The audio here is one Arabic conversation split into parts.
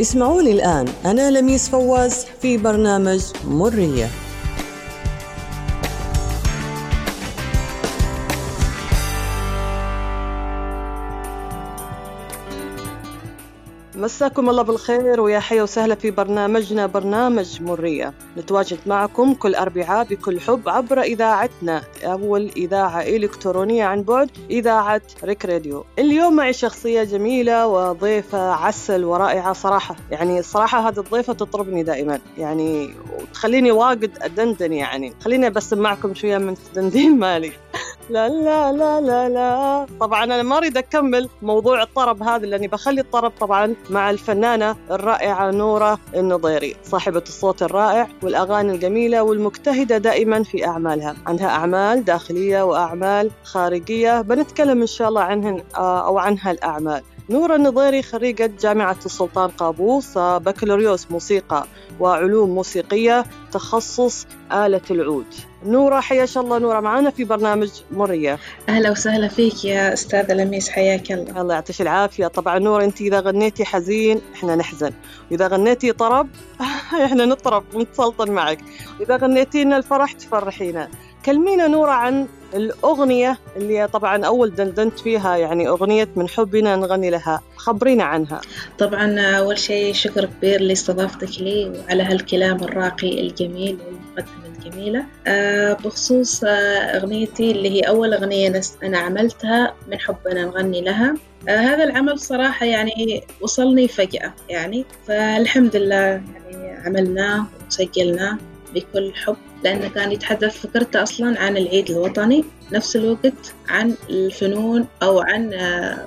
اسمعوني الآن. أنا لميس فواز في برنامج مرية. مساكم الله بالخير ويا حيا وسهلا في برنامجنا برنامج مرية. نتواجد معكم كل أربعاء بكل حب عبر إذاعتنا. أول إذاعة إلكترونية عن بعد إذاعة ريك راديو. اليوم معي شخصية جميلة وضيفة عسل ورائعة صراحة. يعني الصراحة هذه الضيفة تطربني دائما. يعني وتخليني واجد أدندن يعني. خليني بس معكم شوية من الدندين مالي. لا لا لا لا لا. طبعا أنا ما أريد أكمل موضوع الطرب هذا لأني بخلي الطرب طبعا مع الفنانة الرائعة نورة النضيري صاحبة الصوت الرائع والأغاني الجميلة والمجتهدة دائما في أعمالها. عندها أعمال داخلية وأعمال خارجية بنتكلم إن شاء الله عنهن آه، أو عنها الأعمال. نورة النضيري خريجة جامعة السلطان قابوس بكالوريوس موسيقى وعلوم موسيقية تخصص آلة العود. نورة حياك الله. نورة معنا في برنامج مرية. أهلا وسهلا فيك يا أستاذة لميس حياك الله. الله يعطيك العافية. طبعا نورة أنت إذا غنيتي حزين إحنا نحزن. وإذا غنيتي طرب إحنا نطرب ونتسلطن معك. وإذا غنيتي لنا الفرح تفرحينا. كلمينا نورة عن الأغنية اللي طبعا أول دندنت فيها يعني أغنية من حبنا نغني لها. خبرينا عنها. طبعا أول شيء شكر كبير لاستضافتك لي وعلى هالكلام الراقي الجميل والمقدمة الجميلة. آه بخصوص آه أغنيتي اللي هي أول أغنية أنا عملتها من حبنا نغني لها. آه هذا العمل صراحة يعني وصلني فجأة يعني. فالحمد لله يعني عملناه وسجلناه. بكل حب لأنه كان يتحدث فكرته أصلا عن العيد الوطني نفس الوقت عن الفنون أو عن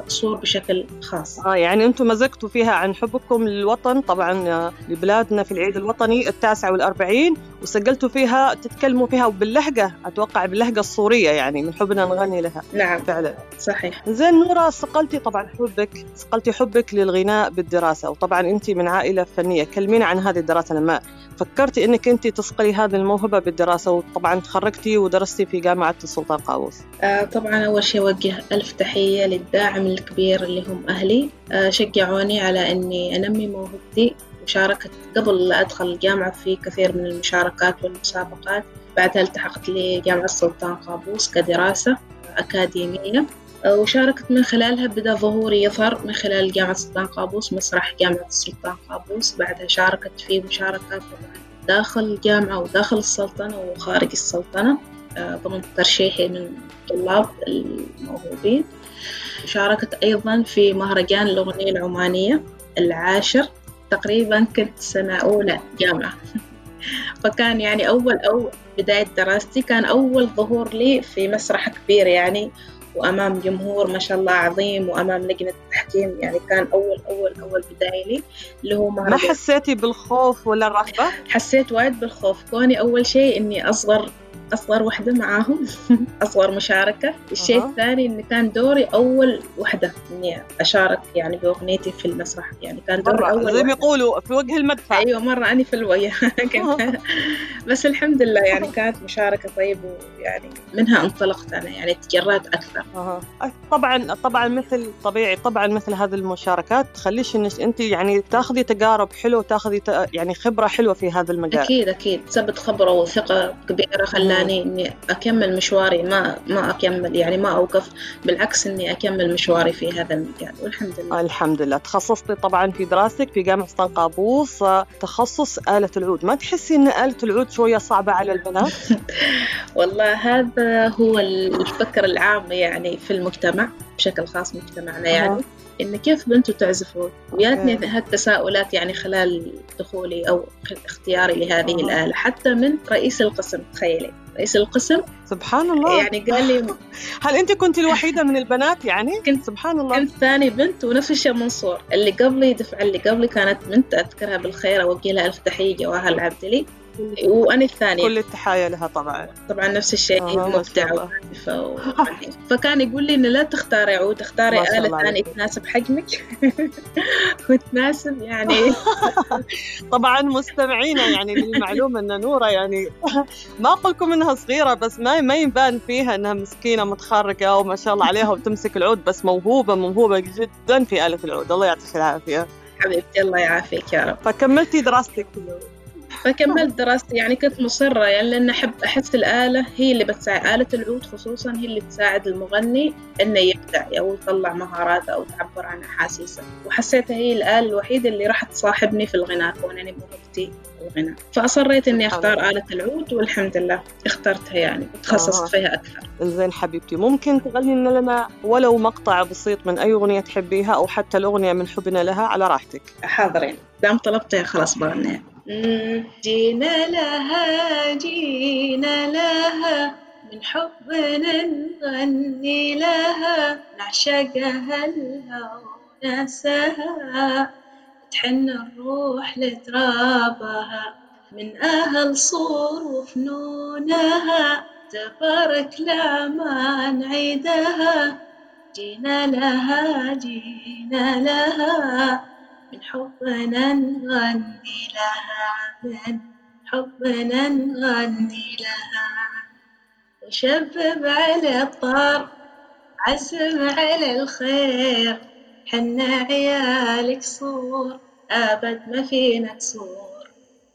الصور بشكل خاص. آه يعني أنتم مزقتوا فيها عن حبكم للوطن طبعا آه، لبلادنا في العيد الوطني التاسع والأربعين وسجلتوا فيها تتكلموا فيها باللهجة أتوقع باللهجة الصورية يعني من حبنا نغني لها. نعم فعلا. صحيح. زين نورة صقلتي طبعا حبك صقلتي حبك للغناء بالدراسة وطبعا أنت من عائلة فنية. كلمينا عن هذه الدراسة لما فكرتي أنك أنت تصقلي هذه الموهبة بالدراسة وطبعا تخرجتي ودرستي في جامعة السلطان قابوس آه طبعا أول شيء أوجه ألف تحية للداعم الكبير اللي هم أهلي. آه شجعوني على أني أنمي موهبتي. وشاركت قبل لا أدخل الجامعة في كثير من المشاركات والمسابقات. بعدها التحقت لجامعة السلطان قابوس كدراسة أكاديمية. آه، وشاركت من خلالها بدأ ظهوري يظهر من خلال جامعة السلطان قابوس مسرح جامعة السلطان قابوس. بعدها شاركت في مشاركات طبعا داخل الجامعة وداخل السلطنة وخارج السلطنة. آه، ضمن ترشيحي من الطلاب الموهوبين. شاركت أيضا في مهرجان الأغنية العمانية العاشر. تقريبا كنت سنة أولى جامعة. فكان يعني أول أو بداية دراستي كان أول ظهور لي في مسرح كبير يعني وأمام جمهور ما شاء الله عظيم وأمام لجنة التحكيم يعني كان أول أول أول بداية لي اللي هو ما حسيتي بالخوف ولا الرهبة؟ حسيت وايد بالخوف كوني أول شيء إني أصغر أصغر وحدة معاهم أصغر مشاركة. الشيء أه. الثاني إن كان دوري أول وحدة إني أشارك يعني بأغنيتي في المسرح. يعني كان دوري أول زي ما يقولوا في وجه المدفع. أيوة مرة أني في الوجه. بس الحمد لله يعني كانت مشاركة طيبة ويعني منها انطلقت أنا يعني تجرأت أكثر. أه. طبعا طبعا مثل طبيعي طبعا مثل هذه المشاركات تخليش إنك أنت يعني تاخذي تجارب حلوة تاخذي يعني خبرة حلوة في هذا المجال. أكيد أكيد. ثبت خبرة وثقة كبيرة خلاني خلاني إني أكمل مشواري ما ما أكمل يعني ما أوقف بالعكس إني أكمل مشواري في هذا المجال والحمد لله. الحمد لله. تخصصتي طبعا في دراستك في جامعة سلطان قابوس تخصص آلة العود. ما تحسي إن آلة العود شوية صعبة على البنات؟ والله هذا هو الفكر العام يعني في المجتمع بشكل خاص مجتمعنا يعني إن كيف بنتوا تعزفون وياتني هالتساؤلات يعني خلال دخولي أو اختياري لهذه. الآلة حتى من رئيس القسم تخيلي. رئيس القسم؟ سبحان الله يعني قال لي هل أنت كنت الوحيدة من البنات يعني؟ كنت سبحان الله كنت ثاني بنت ونفس الشيء منصور اللي قبلي دفع اللي قبلي كانت بنت أذكرها بالخير اوجه لها ألف تحية جواهر العبدلي وأنا الثانية. كل التحايا لها طبعا. طبعا نفس الشيء آه مبدعه فكان يقول لي إنه لا تختاري عود اختاري آلة ثانية تناسب حجمك. وتناسب يعني. طبعا مستمعينا يعني للمعلومة إن نورة يعني ما أقول لكم إنها صغيرة بس ما ما يبان فيها إنها مسكينة متخرجة وما شاء الله عليها وتمسك العود بس موهوبة موهوبة جدا في آلة العود. الله يعطيك العافية. حبيبتي الله يعافيك يا رب. فكملتي دراستك فكملت دراستي. يعني كنت مصرة يعني لأن أحب أحس الآلة هي اللي بتساعد آلة العود خصوصا هي اللي تساعد المغني إنه يبدع أو يطلع مهاراته أو تعبر عن أحاسيسه. وحسيتها هي الآلة الوحيدة اللي راح تصاحبني في الغناء كونني موهبتي الغناء. فأصريت إني أختار آلة العود والحمد لله اخترتها يعني وتخصصت آه. فيها أكثر. زين حبيبتي ممكن تغني لنا ولو مقطع بسيط من أي أغنية تحبيها أو حتى الأغنية من حبنا لها على راحتك. حاضرين. دام طلبتها خلاص بغنيها. جينا لها جينا لها. من حبنا نغني لها. نعشقها الهوى وناسها تحن الروح لترابها. من أهل صور وفنونها. تبارك لا ما نعيدها جينا لها جينا لها. حبنا نغني لها من حبنا نغني لها. وشبب على الطار عزم على الخير حنا عيالك صور أبد ما فينا كسور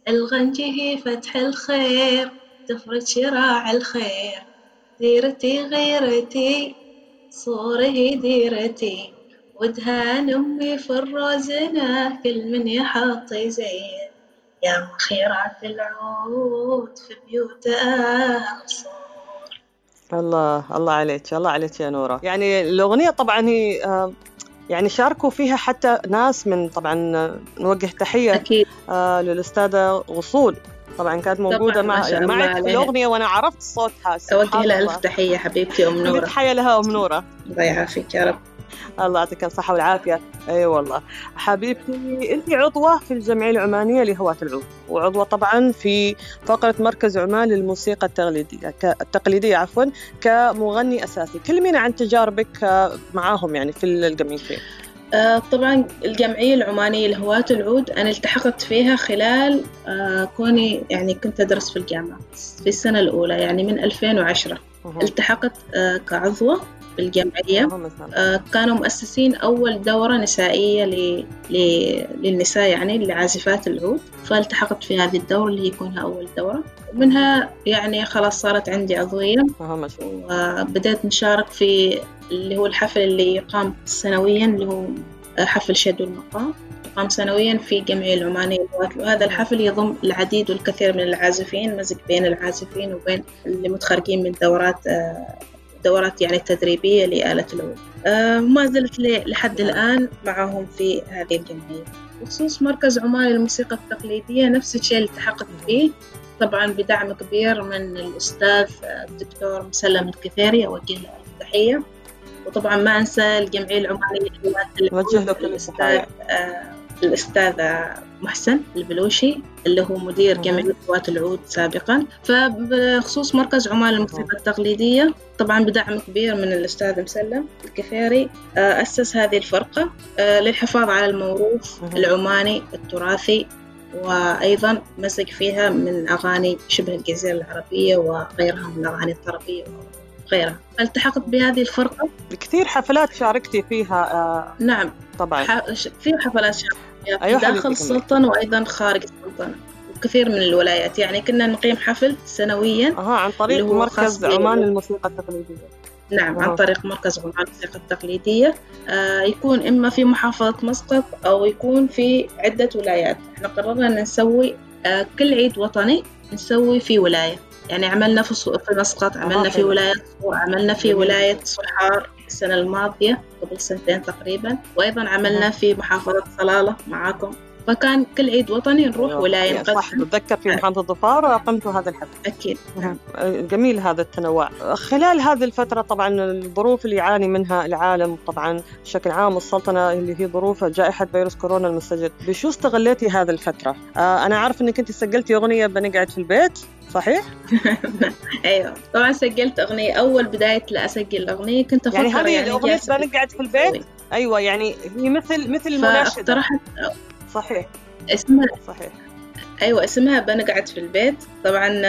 الغنجه فتح الخير تفرد شراع الخير. ديرتي غيرتي صوره ديرتي. ودهان أمي في الرزنة كل من يحط يزين يا مخيرات العود في بيوت أهل الله الله عليك الله عليك يا نورة. يعني الأغنية طبعا هي يعني شاركوا فيها حتى ناس من طبعا نوجه تحية أكيد. آه للأستاذة غصون. طبعا كانت موجودة مع معك في الأغنية وأنا عرفت صوتها. أوجه لها ألف تحية حبيبتي أم نورة. تحية لها أم نورة. الله يعافيك يا رب. الله يعطيك الصحة والعافية. أي أيوة والله. حبيبتي انت عضوة في الجمعية العمانية لهواة العود وعضوة طبعا في فقرة مركز عمان للموسيقى التقليدية التقليدية عفوا كمغني أساسي. كلمينا عن تجاربك معاهم يعني في الجمعيتين؟ آه طبعا الجمعية العمانية لهواة العود أنا التحقت فيها خلال آه كوني يعني كنت أدرس في الجامعة في السنة الأولى يعني من 2010 التحقت آه كعضوة بالجمعية. آه كانوا مؤسسين أول دورة نسائية ل... ل... للنساء يعني لعازفات العود. فالتحقت في هذه الدورة اللي هي كونها أول دورة. ومنها يعني خلاص صارت عندي عضوية. وبدأت نشارك في اللي هو الحفل اللي يقام سنويا اللي هو حفل شد والمقام يقام سنويا في الجمعية العمانية وهذا الحفل يضم العديد والكثير من العازفين مزج بين العازفين وبين اللي متخرجين من دورات آه، دورات يعني تدريبية لآلة العود آه ما زلت لحد الآن معهم في هذه الجمعية. بخصوص مركز عمان للموسيقى التقليدية نفس الشيء اللي التحقت فيه. طبعا بدعم كبير من الأستاذ الدكتور مسلم الكثيري أوجه له التحية. وطبعا ما أنسى الجمعية العمانية وجه له كل التحية الأستاذ محسن البلوشي اللي هو مدير جمعية قوات العود سابقا. فبخصوص مركز عمان للموسيقى التقليدية طبعا بدعم كبير من الأستاذ مسلم الكفيري آه، أسس هذه الفرقة آه، للحفاظ على الموروث العماني التراثي وأيضا مسك فيها من أغاني شبه الجزيرة العربية وغيرها من الأغاني الطربية وغيرها. التحقت بهذه الفرقة. كثير حفلات شاركتي فيها آه نعم. طبعا. في حفلات شاركت أيوة داخل السلطنة وأيضا خارج السلطنة كثير من الولايات يعني كنا نقيم حفل سنويا أها عن طريق مركز عمان للموسيقى التقليدية. نعم. عن طريق مركز عمان للموسيقى التقليدية. آه يكون إما في محافظة مسقط أو يكون في عدة ولايات. إحنا قررنا نسوي آه كل عيد وطني نسوي في ولاية. يعني عملنا في في مسقط عملنا في ولاية عملنا في ولاية صحار السنة الماضية قبل سنتين تقريبا وأيضا عملنا في محافظة صلالة معاكم. فكان كل عيد وطني نروح أيوة. ولاية نقدم صح بتذكر في محافظة ظفار قمت هذا الحفل. أكيد. جميل هذا التنوع. خلال هذه الفترة طبعا الظروف اللي يعاني منها العالم طبعا بشكل عام السلطنة اللي هي ظروف جائحة فيروس كورونا المستجد. بشو استغليتي هذه الفترة؟ آه أنا عارف أنك أنت سجلتي أغنية بنقعد في البيت صحيح؟ أيوه. طبعا سجلت أغنية أول بداية لا أسجل أغنية كنت أفكر يعني هذه يعني اغنيه بنقعد في البيت؟ أيوه يعني هي مثل مثل مناشده صحيح. اسمها صحيح. أيوة اسمها بنقعد في البيت. طبعا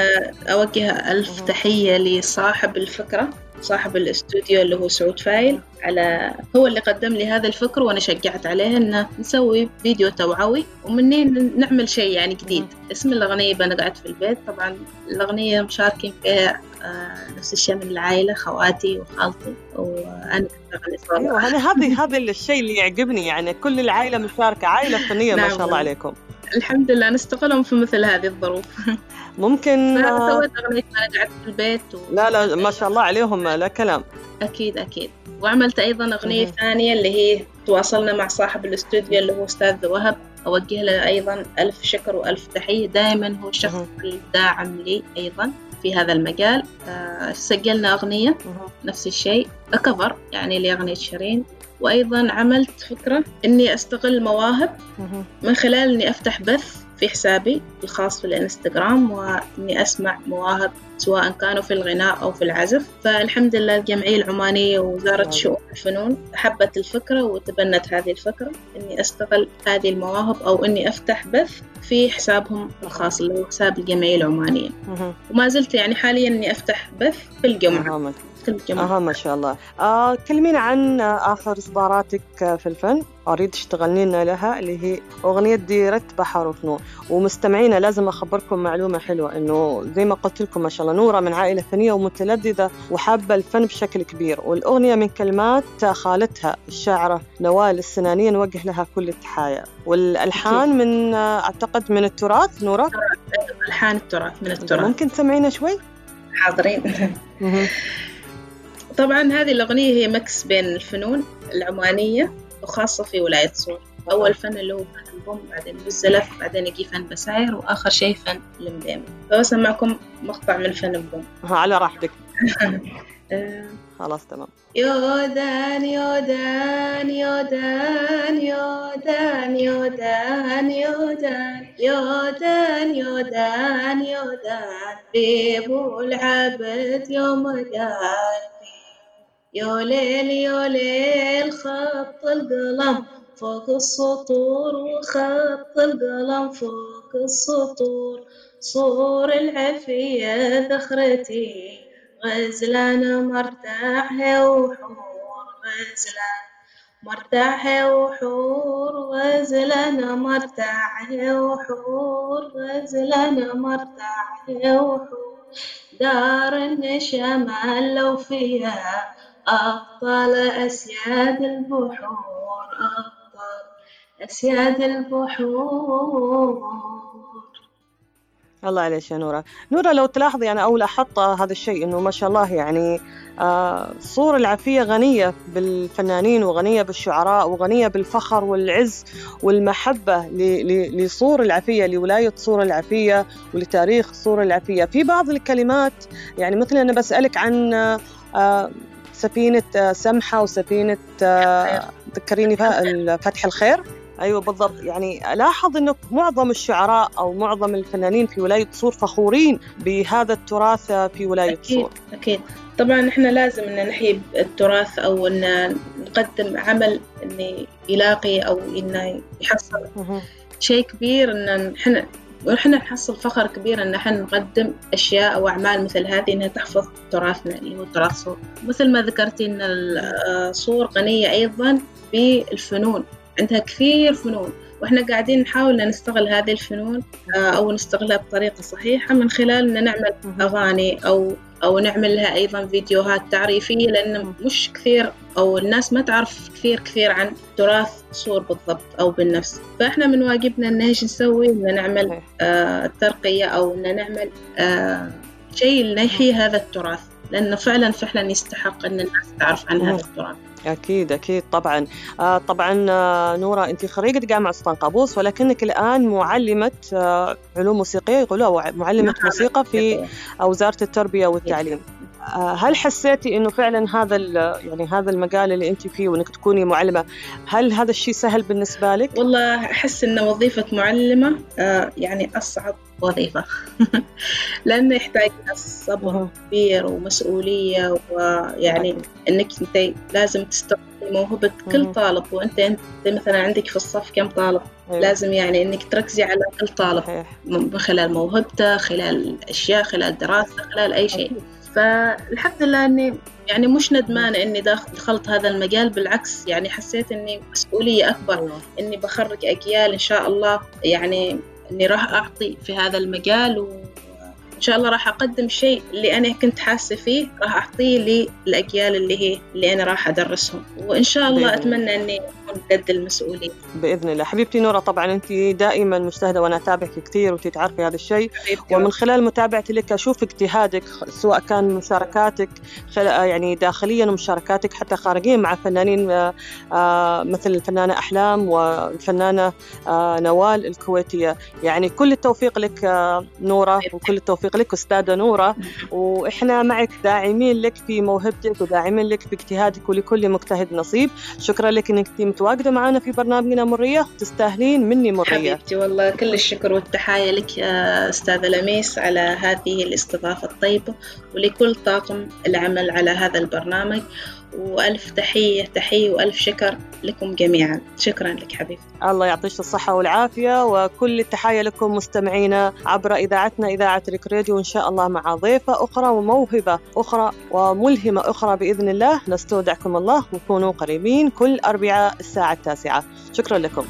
أوجه ألف تحية لصاحب الفكرة. صاحب الاستوديو اللي هو سعود فايل على هو اللي قدم لي هذا الفكر وأنا شجعت عليه إنه نسوي فيديو توعوي ومنين نعمل شيء يعني جديد. اسم الأغنية أنا قعدت في البيت طبعا الأغنية مشاركين فيها آه، نفس الشيء من العائلة خواتي وخالتي وأنا أيوة هذه هذا الشيء اللي يعجبني يعني كل العائلة مشاركة عائلة فنية ما نعم. شاء الله عليكم. الحمد لله نستغلهم في مثل هذه الظروف. ممكن سويت أغنية أنا قعدت في البيت و... لا لا ما شاء الله عليهم لا كلام. أكيد أكيد. وعملت أيضا أغنية مهم. ثانية اللي هي تواصلنا مع صاحب الاستوديو اللي هو أستاذ وهب. أوجه له أيضا ألف شكر وألف تحية. دائما هو الشخص مهم. الداعم لي أيضا. في هذا المجال آه، سجلنا أغنية. نفس الشيء كفر يعني لأغنية شيرين وأيضا عملت فكرة إني أستغل مواهب مهم. من خلال إني أفتح بث في حسابي الخاص في الانستغرام وإني أسمع مواهب سواء كانوا في الغناء أو في العزف فالحمد لله الجمعية العمانية ووزارة. شؤون الفنون حبت الفكرة وتبنت هذه الفكرة إني أستغل هذه المواهب أو إني أفتح بث في حسابهم الخاص اللي هو حساب الجمعية العمانية. وما زلت يعني حاليا إني أفتح بث في الجمعة أها كل جمعة أها ما شاء الله. آه كلمينا عن آخر إصداراتك في الفن. أريد تشتغلين لنا لها اللي هي أغنية ديرة بحر وفنون. ومستمعينا لازم أخبركم معلومة حلوة إنه زي ما قلت لكم ما شاء الله نورة من عائلة فنية ومتلذذة وحابة الفن بشكل كبير. والأغنية من كلمات خالتها الشاعرة نوال السنانية نوجه لها كل التحايا. والألحان من أعتقد من التراث نورة؟ ألحان التراث من التراث. ممكن تسمعينا شوي؟ حاضرين. طبعا هذه الأغنية هي mix بين الفنون العمانية وخاصة في ولاية صور أول فن اللي هو فن ألبوم بعدين بالزلف بعدين يجي فن بساير وآخر شيء فن المديمة فبسمعكم مقطع من فن ألبوم. على راحتك. آه، خلاص تمام. يودان يودان يودان يودان يودان يودان يودان يودان يودان. بيبو العبد يوم قال يا ليل يا ليل خط القلم فوق السطور وخط القلم فوق السطور صور العفية ذخرتي. غزلان مرتاحة وحور غزلان مرتاحة وحور غزلان مرتاحة وحور غزلان مرتاحة وحور. دار النشامة لو فيها أبطال أسياد البحور أبطال أسياد البحور. الله عليك يا نورة. نورة لو تلاحظي أنا أو لاحظت هذا الشيء إنه ما شاء الله يعني آه صور العفية غنية بالفنانين وغنية بالشعراء وغنية بالفخر والعز والمحبة لصور العفية لولاية صور العفية ولتاريخ صور العفية في بعض الكلمات يعني مثلا أنا بسألك عن آه سفينة آه، سمحة وسفينة آه ذكريني فا- فتح الخير. أيوه بالضبط. يعني ألاحظ إنه معظم الشعراء أو معظم الفنانين في ولاية صور فخورين بهذا التراث في ولاية أكيد صور أكيد. طبعا إحنا لازم إن نحيي التراث أو إن نقدم عمل إنه يلاقي أو إنه يحصل. شيء كبير إن إحنا وإحنا نحصل فخر كبير إن إحنا نقدم أشياء أو أعمال مثل هذه إنها تحفظ تراثنا اللي هو تراث صور مثل ما ذكرتي إن الصور غنية أيضا بالفنون عندها كثير فنون وإحنا قاعدين نحاول إن نستغل هذه الفنون آه، أو نستغلها بطريقة صحيحة من خلال إن نعمل. أغاني أو أو نعمل لها أيضا فيديوهات تعريفية لأن مش كثير أو الناس ما تعرف كثير كثير عن تراث صور بالضبط أو بالنفس فإحنا من واجبنا إن إيش نسوي إن نعمل. آه ترقية أو إن نعمل آه شيء لنحيي هذا التراث لأنه فعلا فعلا يستحق إن الناس تعرف عن. هذا التراث أكيد أكيد طبعا آه طبعا آه نورة انت خريجة جامعة سلطان قابوس ولكنك الآن معلمة آه علوم موسيقية يقولوها معلمة نعم. موسيقى في وزاره التربية والتعليم آه هل حسيتي إنه فعلا هذا يعني هذا المجال اللي انت فيه وإنك تكوني معلمة هل هذا الشيء سهل بالنسبة لك؟ والله أحس إن وظيفة معلمة آه، يعني أصعب وظيفة لأنه يحتاج صبر. كبير ومسؤولية ويعني. إنك أنت لازم تستغل موهبة كل. طالب وأنت أنت مثلا عندك في الصف كم طالب أيوة. لازم يعني إنك تركزي على كل طالب من خلال موهبته خلال أشياء خلال دراسة خلال أي شيء. فالحمد لله إني يعني مش ندمانة إني دخلت هذا المجال بالعكس يعني حسيت إني مسؤولية أكبر أيوة. إني بخرج أجيال إن شاء الله يعني إني راح أعطي في هذا المجال و إن شاء الله راح أقدم شيء اللي أنا كنت حاسة فيه راح أعطيه للأجيال اللي هي اللي أنا راح أدرسهم. وإن شاء الله. أتمنى إني قد المسؤولية بإذن الله. حبيبتي نورة طبعا أنت دائما مجتهدة وأنا أتابعك كثير وأنت تعرفي هذا الشيء. ومن خلال متابعتي لك أشوف اجتهادك سواء كان مشاركاتك يعني داخليا ومشاركاتك حتى خارجيا مع فنانين آه، آه، مثل الفنانة أحلام والفنانة آه، نوال الكويتية. يعني كل التوفيق لك نورة وكل التوفيق لك أستاذة نورة. وإحنا معك داعمين لك في موهبتك وداعمين لك في اجتهادك ولكل مجتهد نصيب. شكرا لك إنك متواجدة معنا في برنامجنا مرية. تستاهلين مني مرية. حبيبتي والله كل الشكر والتحايا لك أستاذة لميس على هذه الاستضافة الطيبة ولكل طاقم العمل على هذا البرنامج. وألف تحية تحية وألف شكر لكم جميعا. شكرا لك حبيبي الله يعطيك الصحة والعافية وكل التحية لكم مستمعينا عبر إذاعتنا إذاعة ريك راديو إن شاء الله مع ضيفة أخرى وموهبة أخرى وملهمة أخرى بإذن الله. نستودعكم الله وكونوا قريبين كل أربعاء الساعة التاسعة. شكرا لكم.